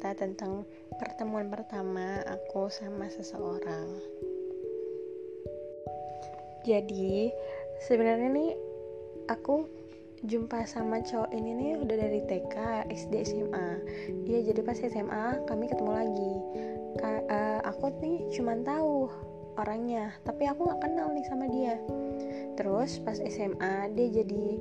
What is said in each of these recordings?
cerita tentang pertemuan pertama aku sama seseorang. Jadi, sebenarnya nih aku jumpa sama cowok ini nih udah dari TK, SD, SMA. Iya, jadi pas SMA kami ketemu lagi. Ka uh, aku nih cuman tahu orangnya, tapi aku nggak kenal nih sama dia. Terus pas SMA dia jadi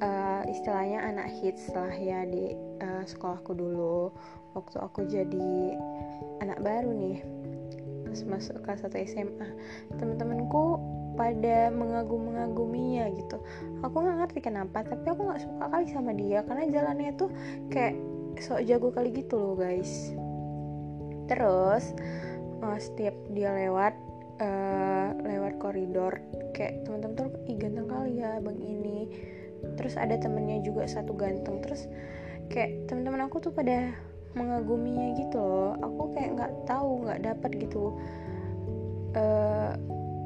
uh, istilahnya anak hits lah ya di uh, sekolahku dulu. Waktu aku jadi anak baru nih pas masuk kelas 1 SMA teman-temanku pada mengagum-mengaguminya gitu. Aku nggak ngerti kenapa tapi aku nggak suka kali sama dia. Karena jalannya tuh kayak sok jago kali gitu loh guys. Terus uh, setiap dia lewat uh, lewat koridor kayak teman-teman tuh ih ganteng kali ya bang ini terus ada temennya juga satu ganteng. Terus kayak teman-teman aku tuh pada mengaguminya gitu loh. Aku kayak nggak tahu nggak dapat gitu uh,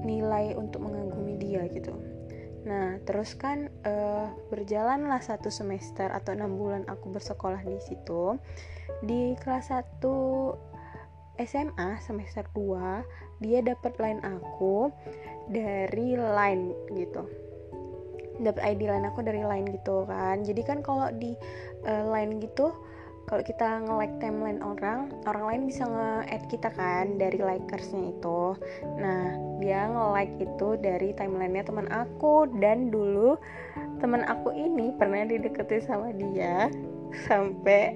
nilai untuk mengagumi dia gitu. Nah terus kan uh, berjalanlah satu semester atau enam bulan aku bersekolah di situ. Di kelas 1 SMA semester 2 dia dapat line aku dari line gitu dapat ID line aku dari line gitu kan. Jadi kan kalau di uh, line gitu kalau kita nge-like timeline orang, orang lain bisa nge-add kita kan dari likersnya itu. Nah, dia nge-like itu dari timelinenya teman aku. Dan dulu teman aku ini pernah dideketin sama dia sampai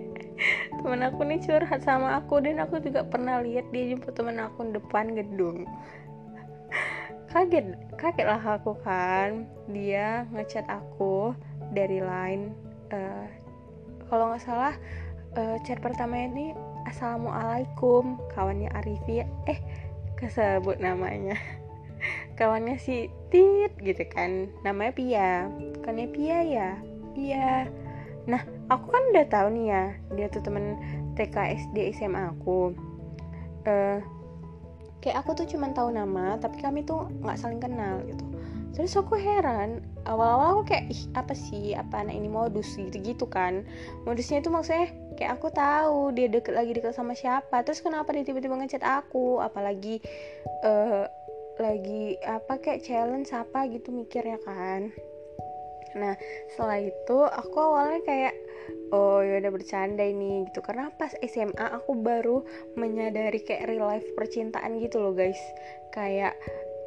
teman aku nih curhat sama aku. Dan aku juga pernah lihat dia jemput teman aku depan gedung kaget kaget lah aku kan. Dia ngechat aku dari line uh, kalau nggak salah uh, chat pertama ini assalamualaikum kawannya Arifia eh kesebut namanya. Kawannya si Tit gitu kan namanya Pia. Kan Pia ya? Pia nah aku kan udah tahu nih ya dia tuh temen TK SD SMA aku. Uh, kayak aku tuh cuma tahu nama tapi kami tuh nggak saling kenal gitu. Terus aku heran awal-awal aku kayak ih apa sih? Apa anak ini modus? gitu-gitu kan. Modusnya itu maksudnya kayak aku tahu dia deket lagi deket sama siapa. Terus kenapa dia tiba-tiba ngechat aku? Apalagi uh, lagi apa kayak challenge apa gitu mikirnya kan nah setelah itu aku awalnya kayak oh ya udah bercanda ini gitu. Karena pas SMA aku baru menyadari kayak real life percintaan gitu loh guys. Kayak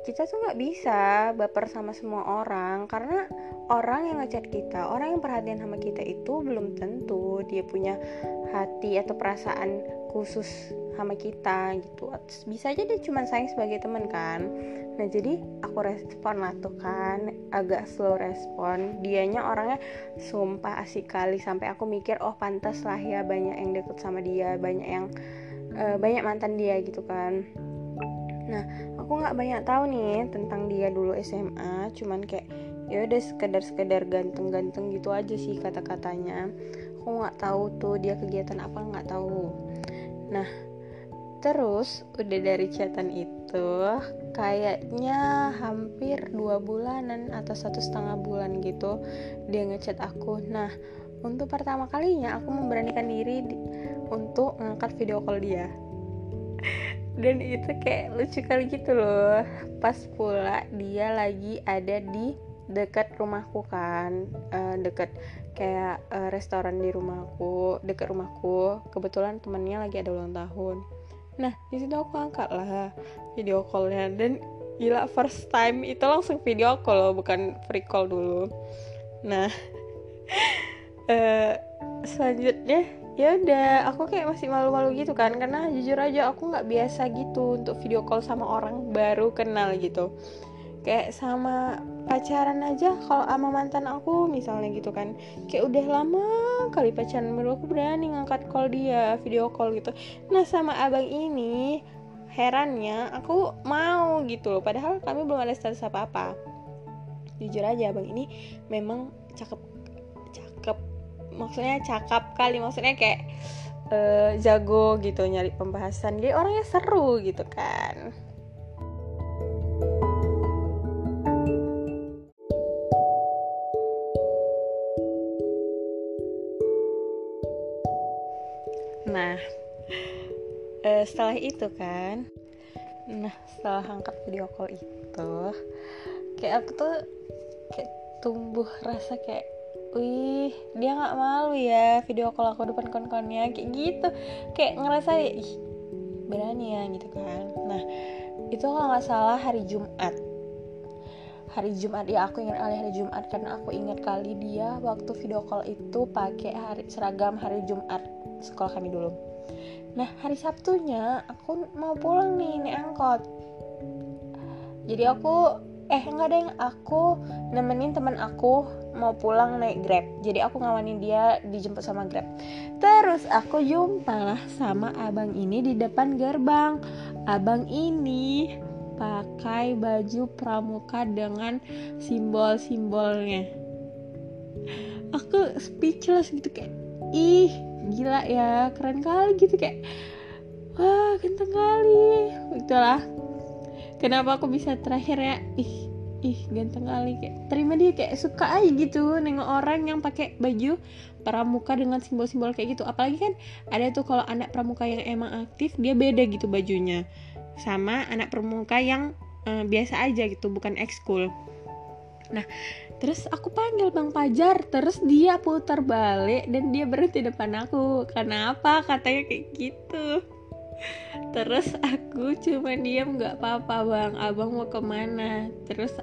kita tuh nggak bisa baper sama semua orang karena orang yang ngechat kita orang yang perhatian sama kita itu belum tentu dia punya hati atau perasaan khusus sama kita gitu. Bisa aja dia cuma sayang sebagai teman kan nah jadi aku respon lah tuh kan agak slow respon. Dianya orangnya sumpah asik kali sampai aku mikir oh pantas lah ya banyak yang deket sama dia banyak yang uh, banyak mantan dia gitu kan. Nah aku nggak banyak tahu nih tentang dia dulu SMA cuman kayak ya udah sekedar sekedar ganteng-ganteng gitu aja sih kata-katanya. Aku nggak tahu tuh dia kegiatan apa nggak tahu. Nah terus udah dari chatan itu kayaknya hampir dua bulanan atau satu setengah bulan gitu dia ngechat aku. Nah untuk pertama kalinya aku memberanikan diri untuk ngangkat video call dia. Dan itu kayak lucu kali gitu loh. Pas pula dia lagi ada di dekat rumahku kan uh, dekat kayak uh, restoran di rumahku dekat rumahku. Kebetulan temennya lagi ada ulang tahun nah di situ aku angkat lah video callnya. Dan gila first time itu langsung video call loh bukan free call dulu. Nah uh, selanjutnya ya udah aku kayak masih malu-malu gitu kan karena jujur aja aku nggak biasa gitu untuk video call sama orang baru kenal gitu. Kayak sama pacaran aja kalau sama mantan aku misalnya gitu kan. Kayak udah lama kali pacaran baru aku berani ngangkat call dia video call gitu. Nah sama abang ini herannya aku mau gitu loh. Padahal kami belum ada status apa apa jujur aja abang ini memang cakep maksudnya cakap kali maksudnya kayak uh, jago gitu nyari pembahasan. Jadi orangnya seru gitu kan Nah, uh, setelah itu kan nah setelah angkat video call itu kayak aku tuh kayak tumbuh rasa kayak wih dia nggak malu ya video call aku depan kon-konnya kayak gitu. Kayak ngerasa ih berani ya gitu kan. Nah itu kalau nggak salah hari Jumat. Hari Jumat ya aku ingat kali hari Jumat karena aku ingat kali dia waktu video call itu pakai hari seragam hari Jumat sekolah kami dulu. Nah hari Sabtunya aku mau pulang nih naik angkot. Jadi aku eh nggak ada yang aku nemenin teman aku mau pulang naik grab. Jadi aku ngawanin dia dijemput sama grab. Terus aku jumpa sama abang ini di depan gerbang. Abang ini pakai baju pramuka dengan simbol-simbolnya. Aku speechless gitu kayak ih gila ya keren kali gitu kayak wah ganteng kali. Itulah. Kenapa aku bisa terakhir ya? Ih ih ganteng kali kayak terima dia kayak suka aja gitu nengok orang yang pakai baju pramuka dengan simbol-simbol kayak gitu. Apalagi kan ada tuh kalau anak pramuka yang emang aktif dia beda gitu bajunya sama anak pramuka yang uh, biasa aja gitu bukan ekskul. Nah terus aku panggil bang Pajar terus dia putar balik dan dia berhenti depan aku. Kenapa katanya kayak gitu. Terus aku cuma diam nggak apa-apa bang. Abang mau ke mana? Terus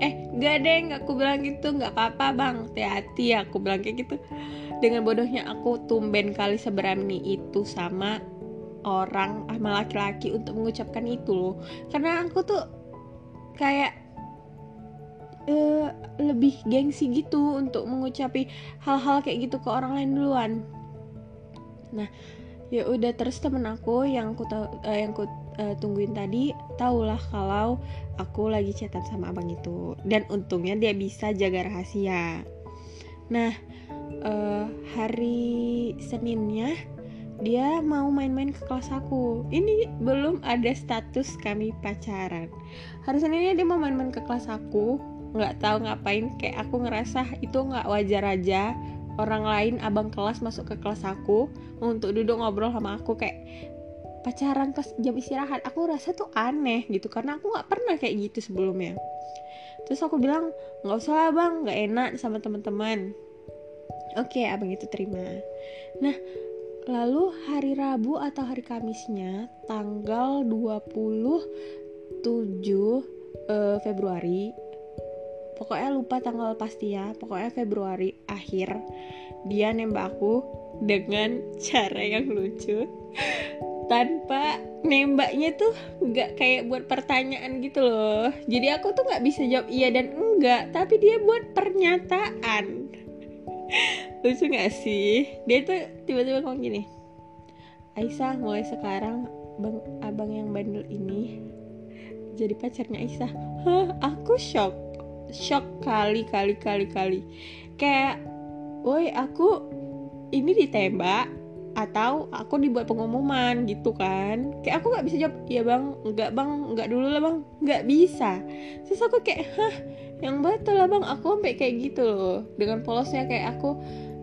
eh gak deh nggak. Aku bilang gitu nggak apa-apa bang. Hati-hati aku bilang kayak gitu. Dengan bodohnya aku tumben kali seberani itu sama orang sama laki-laki untuk mengucapkan itu loh. Karena aku tuh kayak uh, lebih gengsi gitu untuk mengucapi hal-hal kayak gitu ke orang lain duluan. Nah ya udah terus temen aku yang aku uh, yang aku uh, tungguin tadi tahulah kalau aku lagi chatan sama abang itu. Dan untungnya dia bisa jaga rahasia. Nah uh, hari Seninnya dia mau main-main ke kelas aku. Ini belum ada status kami pacaran. Hari seninnya dia mau main-main ke kelas aku nggak tahu ngapain kayak aku ngerasa itu nggak wajar aja orang lain abang kelas masuk ke kelas aku untuk duduk ngobrol sama aku kayak pacaran pas jam istirahat. Aku rasa tuh aneh gitu karena aku nggak pernah kayak gitu sebelumnya. Terus aku bilang nggak usah bang nggak enak sama teman-teman. Oke abang itu terima. Nah Lalu hari Rabu atau hari Kamisnya tanggal 27 uh, Februari pokoknya lupa tanggal pasti ya. Pokoknya Februari akhir dia nembak aku dengan cara yang lucu. Tanpa nembaknya tuh nggak kayak buat pertanyaan gitu loh. Jadi aku tuh nggak bisa jawab iya dan enggak tapi dia buat pernyataan. Lucu gak sih? Dia tuh tiba-tiba ngomong gini Aisyah mulai sekarang bang abang yang bandel ini jadi pacarnya Aisyah hah aku shock shock kali kali kali kali. Kayak woi aku ini ditembak atau aku dibuat pengumuman gitu kan. Kayak aku nggak bisa jawab iya bang nggak bang nggak dulu lah bang. Nggak bisa. Terus aku kayak hah yang betul lah bang. Aku sampai kayak gitu loh dengan polosnya kayak aku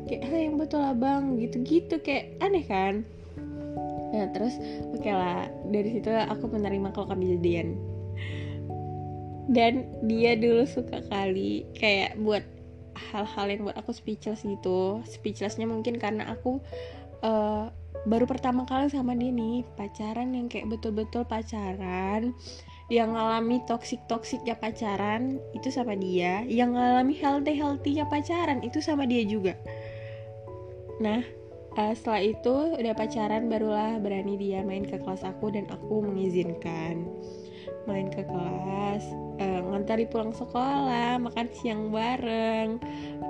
kayak hah yang betul lah bang gitu-gitu kayak aneh kan. Nah terus oke okay lah dari situ aku menerima kalau kami jadian dan dia dulu suka kali kayak buat hal-hal yang buat aku speechless gitu. Speechlessnya mungkin karena aku uh, baru pertama kali sama dia nih pacaran yang kayak betul-betul pacaran yang ngalami toxic toxic ya pacaran itu sama dia. Yang ngalami healthy healthy ya pacaran itu sama dia juga. Nah uh, setelah itu udah pacaran barulah berani dia main ke kelas aku dan aku mengizinkan main ke kelas uh, ngantari pulang sekolah makan siang bareng.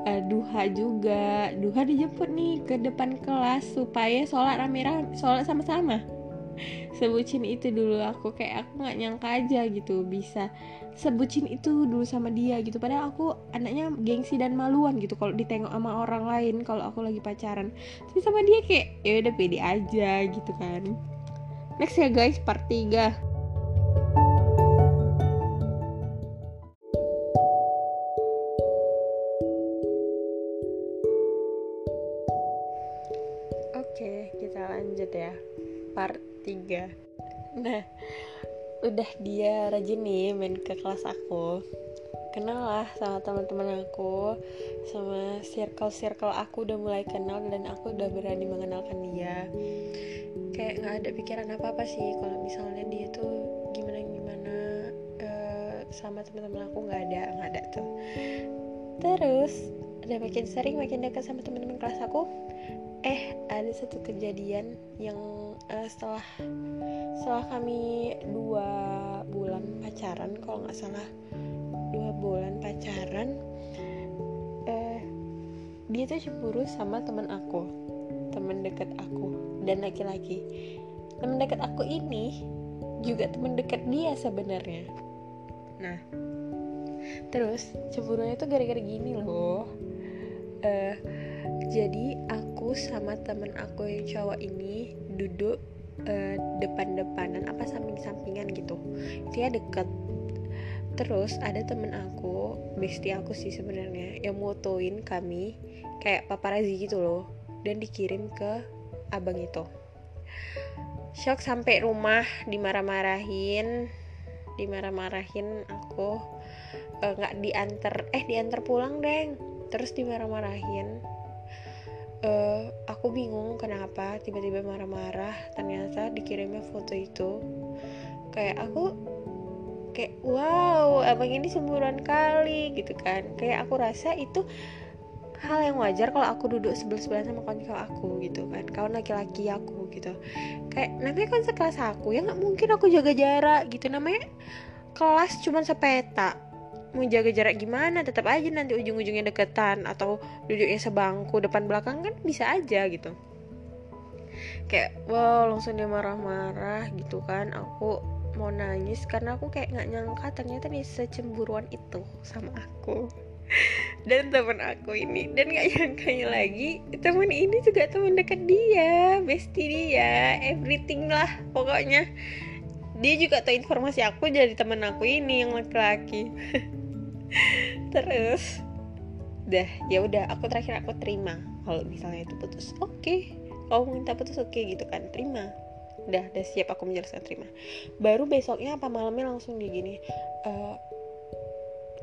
Uh, duha juga. Duha dijemput nih ke depan kelas supaya sholat rame-rame sholat sama-sama. Sebucin itu dulu. Aku kayak aku nggak nyangka aja gitu bisa sebucin itu dulu sama dia gitu. Padahal aku anaknya gengsi dan maluan gitu kalau ditengok sama orang lain kalau aku lagi pacaran. Tapi sama dia kayak ya udah pede aja gitu kan. Next ya guys part 3 lanjut ya. Part tiga. Nah udah dia rajin nih main ke kelas aku. Kenal lah sama teman-teman aku sama circle-circle aku udah mulai kenal dan aku udah berani mengenalkan dia. Kayak nggak ada pikiran apa apa sih kalau misalnya dia tuh gimana gimana uh, sama teman-teman aku nggak ada nggak ada tuh. Terus udah makin sering makin dekat sama teman-teman kelas aku eh ada satu kejadian yang uh, setelah setelah kami dua bulan pacaran kalau nggak salah. Dua bulan pacaran eh dia tuh cemburu sama teman aku teman dekat aku dan laki-laki. Teman dekat aku ini juga teman dekat dia sebenarnya. Nah terus cemburunya tuh gara-gara gini loh. Uh, jadi aku sama temen aku yang cowok ini duduk uh, depan-depanan apa samping-sampingan gitu. Dia deket. Terus ada temen aku bestie aku sih sebenarnya yang motoin kami kayak paparazzi gitu loh dan dikirim ke abang itu. Shock sampai rumah dimarah-marahin dimarah-marahin aku eh, nggak uh, diantar eh diantar pulang deng. Terus dimarah-marahin uh, aku bingung kenapa tiba-tiba marah-marah ternyata dikirimnya foto itu. Kayak aku kayak wow abang ini semburan kali gitu kan. Kayak aku rasa itu hal yang wajar kalau aku duduk sebelah sebelah sama kawan aku gitu kan. Kawan laki-laki aku gitu. Kayak namanya kan sekelas aku ya nggak mungkin aku jaga jarak gitu. Namanya kelas cuma sepeta mau jaga jarak gimana tetap aja nanti ujung-ujungnya deketan atau duduknya sebangku depan belakang kan bisa aja gitu. Kayak wow langsung dia marah-marah gitu kan. Aku mau nangis karena aku kayak nggak nyangka ternyata nih secemburuan itu sama aku dan teman aku ini. Dan nggak nyangkanya lagi teman ini juga teman dekat dia bestie dia everything lah pokoknya. Dia juga tahu informasi aku dari teman aku ini yang laki-laki terus dah ya udah aku terakhir aku terima kalau misalnya itu putus. Oke okay. kau minta putus oke okay, gitu kan terima. Udah udah siap aku menjelaskan terima. Baru besoknya apa malamnya langsung di gini e,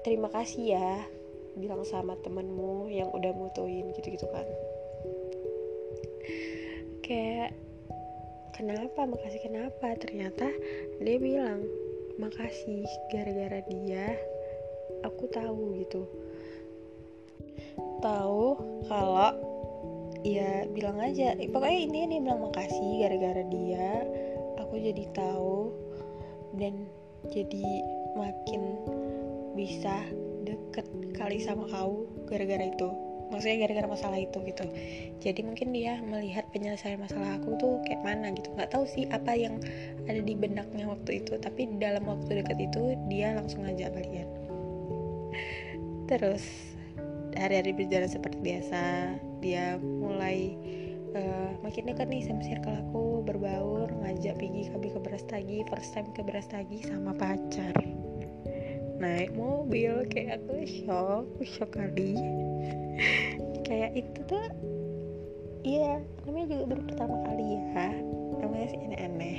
terima kasih ya bilang sama temenmu yang udah mutuin gitu-gitu kan. Kayak kenapa? Makasih kenapa? Ternyata dia bilang makasih gara-gara dia aku tahu gitu. Tahu kalau ya bilang aja. Pokoknya ini dia bilang makasih gara-gara dia. Aku jadi tahu dan jadi makin bisa deket kali sama kau gara-gara itu. Maksudnya gara-gara masalah itu gitu. Jadi mungkin dia melihat penyelesaian masalah aku tuh kayak mana gitu. Nggak tahu sih apa yang ada di benaknya waktu itu. Tapi dalam waktu dekat itu dia langsung ngajak kalian terus hari-hari berjalan seperti biasa dia mulai uh, makin dekat nih sama circle aku berbaur ngajak pergi kami ke Brastagi first time ke Brastagi sama pacar. Naik mobil kayak aku shock shock kali. Kayak itu tuh iya namanya juga baru pertama kali ya. Namanya sih aneh-aneh.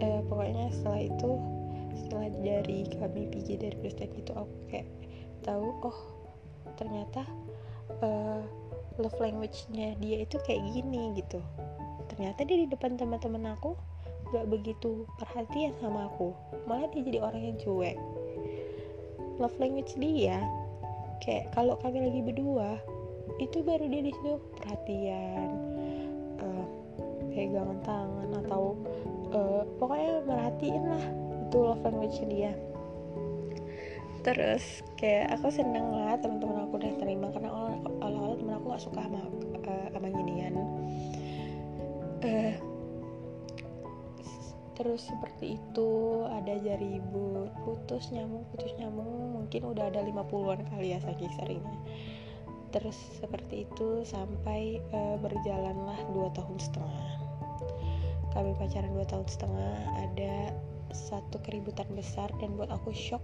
Uh, pokoknya setelah itu setelah dari kami pergi dari Brastagi itu aku kayak tahu oh ternyata uh, love language-nya dia itu kayak gini gitu. Ternyata dia di depan teman-teman aku gak begitu perhatian sama aku. Malah dia jadi orang yang cuek. Love language dia kayak kalau kami lagi berdua itu baru dia di situ perhatian uh, pegangan tangan atau uh, pokoknya merhatiin lah itu love language dia. Terus kayak aku seneng lah teman-teman aku udah terima karena awal-awal teman aku gak suka sama uh, uh, terus seperti itu ada jari ribut putus nyamuk putus nyamuk mungkin udah ada 50-an kali ya saking seringnya. Terus seperti itu sampai uh, berjalanlah dua tahun setengah. Kami pacaran dua tahun setengah ada satu keributan besar dan buat aku shock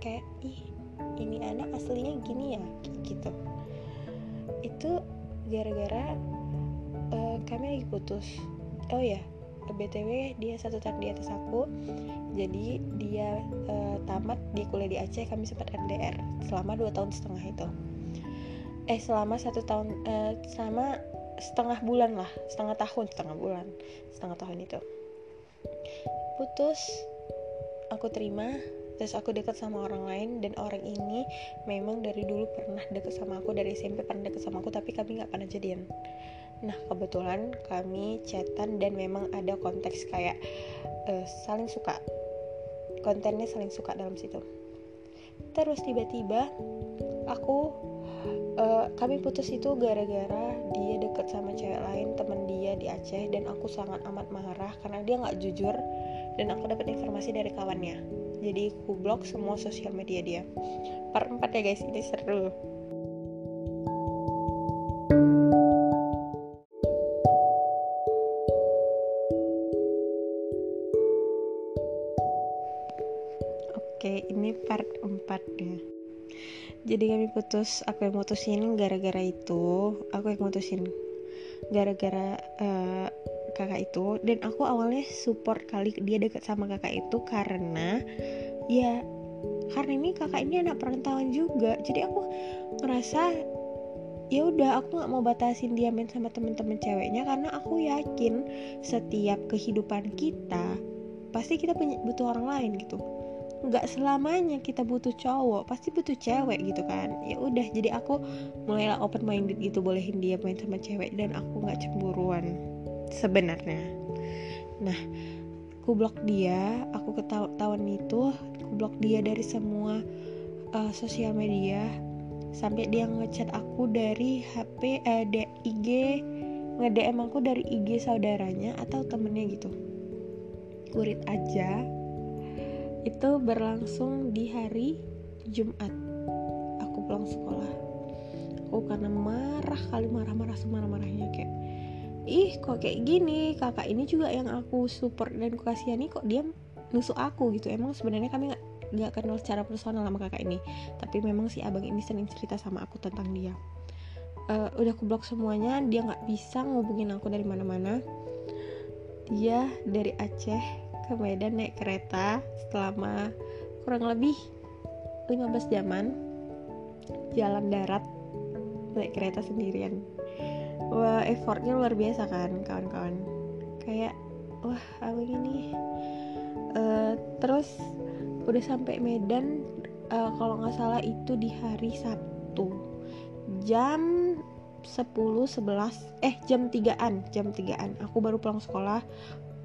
kayak ih ini anak aslinya gini ya? Gitu. Itu gara-gara uh, kami lagi putus. Oh ya btw dia satu tahun di atas aku. Jadi dia uh, tamat di kuliah di Aceh kami sempat LDR selama dua tahun setengah itu. Eh selama satu tahun uh, selama setengah bulan lah setengah tahun setengah bulan setengah tahun itu putus aku terima terus aku dekat sama orang lain dan orang ini memang dari dulu pernah deket sama aku dari SMP pernah deket sama aku tapi kami nggak pernah jadian. Nah kebetulan kami chatan dan memang ada konteks kayak uh, saling suka. Kontennya saling suka dalam situ. Terus tiba-tiba aku uh, kami putus itu gara-gara dia deket sama cewek lain teman dia di Aceh dan aku sangat amat marah karena dia nggak jujur dan aku dapat informasi dari kawannya. Jadi aku blok semua sosial media dia. Part 4 ya guys. Ini seru. Oke, ini part 4 ya. Jadi kami putus, aku yang mutusin gara-gara itu, aku yang mutusin gara-gara uh, kakak itu dan aku awalnya support kali dia deket sama kakak itu karena ya karena ini kakak ini anak perantauan juga. Jadi aku ngerasa ya udah aku nggak mau batasin dia main sama temen-temen ceweknya karena aku yakin setiap kehidupan kita pasti kita butuh orang lain gitu. Nggak selamanya kita butuh cowok pasti butuh cewek gitu kan. Ya udah jadi aku mulailah open minded gitu bolehin dia main sama cewek dan aku nggak cemburuan sebenarnya. Nah aku blok dia aku ketahuan itu aku blok dia dari semua uh, sosial media sampai dia ngechat aku dari HP eh, IG nge-DM aku dari IG saudaranya atau temennya gitu. Kurit aja itu berlangsung di hari Jumat. Aku pulang sekolah. Aku karena marah kali marah-marah semarah-marahnya kayak ih kok kayak gini? Kakak ini juga yang aku support dan aku kasihani kok dia nusuk aku? Gitu. Emang sebenarnya kami nggak nggak kenal secara personal sama kakak ini. Tapi memang si abang ini sering cerita sama aku tentang dia. Uh, udah aku blok semuanya dia nggak bisa ngubungin aku dari mana-mana. Dia dari Aceh ke Medan naik kereta selama kurang lebih 15 jaman jalan darat naik kereta sendirian wah effortnya luar biasa kan kawan-kawan. Kayak wah apa gini? Uh, terus udah sampai Medan uh, kalau nggak salah itu di hari Sabtu. Jam 10 11 eh jam 3an jam 3an aku baru pulang sekolah.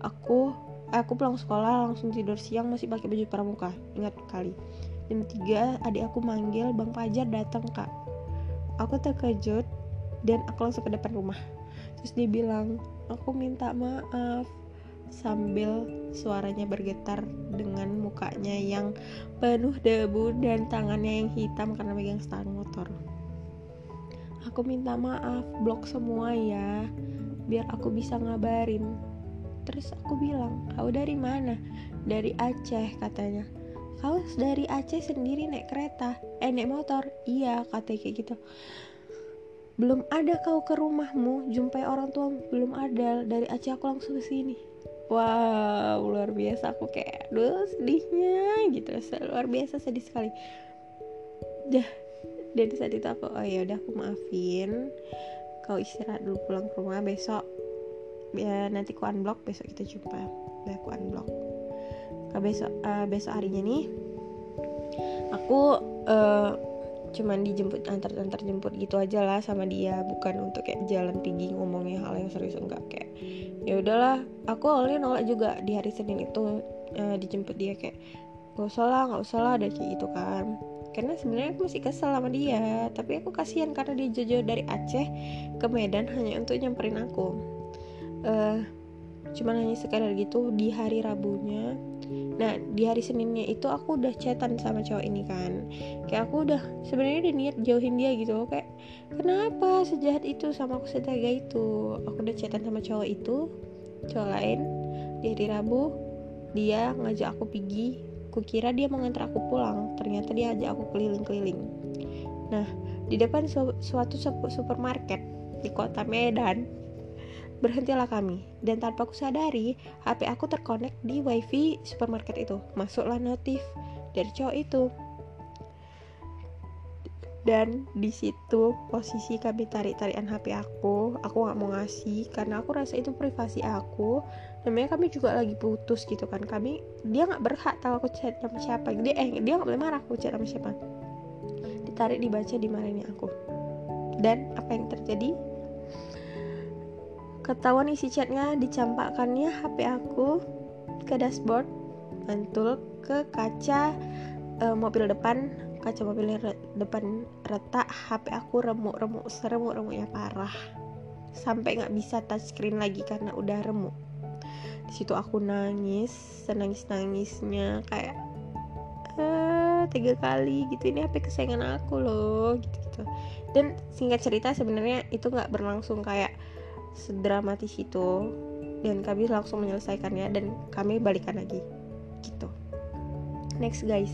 Aku aku pulang sekolah langsung tidur siang masih pakai baju pramuka. Ingat kali. Jam 3 adik aku manggil Bang Fajar datang kak. Aku terkejut dan aku langsung ke depan rumah. Terus dia bilang aku minta maaf sambil suaranya bergetar dengan mukanya yang penuh debu dan tangannya yang hitam karena megang stang motor. Aku minta maaf blok semua ya biar aku bisa ngabarin. Terus aku bilang kau dari mana? Dari Aceh katanya. Kau dari Aceh sendiri naik kereta eh naik motor? Iya katanya kayak gitu belum ada kau ke rumahmu jumpai orang tua belum ada dari Aceh aku langsung ke sini. Wow luar biasa aku kayak aduh sedihnya gitu luar biasa sedih sekali. Dah dari saat itu aku oh ya udah aku maafin. Kau istirahat dulu pulang ke rumah besok. Ya nanti ku unblock besok kita jumpa. Udah aku unblock. Ke besok uh, besok harinya nih aku uh, cuman dijemput antar antar jemput gitu aja lah sama dia. Bukan untuk kayak jalan tinggi ngomongnya hal yang serius enggak. Kayak ya udahlah aku awalnya nolak juga di hari Senin itu uh, dijemput dia. Kayak gak usah lah gak usah lah ada kayak gitu kan. Karena sebenarnya aku masih kesel sama dia tapi aku kasihan karena dia jauh-jauh dari Aceh ke Medan hanya untuk nyamperin aku. Uh, cuman hanya sekadar gitu di hari Rabunya nah di hari Seninnya itu aku udah chatan sama cowok ini kan. Kayak aku udah sebenarnya udah niat jauhin dia gitu. Kayak kenapa sejahat itu sama aku setega itu? Aku udah chatan sama cowok itu cowok lain. Di hari Rabu dia ngajak aku pergi. Aku kira dia mau nganter aku pulang. Ternyata dia ajak aku keliling-keliling. Nah di depan su suatu supermarket di kota Medan berhentilah kami. Dan tanpa aku sadari HP aku terkonek di wifi supermarket itu. Masuklah notif dari cowok itu. Dan di situ posisi kami tarik-tarikan HP aku aku nggak mau ngasih karena aku rasa itu privasi aku. Namanya kami juga lagi putus gitu kan. Kami dia nggak berhak tahu aku chat sama siapa. Dia eh dia nggak boleh marah aku chat sama siapa. Ditarik dibaca dimarahin aku. Dan apa yang terjadi ketahuan isi chatnya dicampakkannya HP aku ke dashboard mantul ke kaca e, mobil depan. Kaca mobil re depan retak HP aku remuk-remuk seremuk-remuknya parah. Sampai nggak bisa touchscreen lagi karena udah remuk. Di situ aku nangis senangis nangisnya kayak eh tiga kali gitu. Ini HP kesayangan aku loh gitu gitu dan singkat cerita sebenarnya itu nggak berlangsung kayak sedramatis itu dan kami langsung menyelesaikannya dan kami balikan lagi. Gitu. Next guys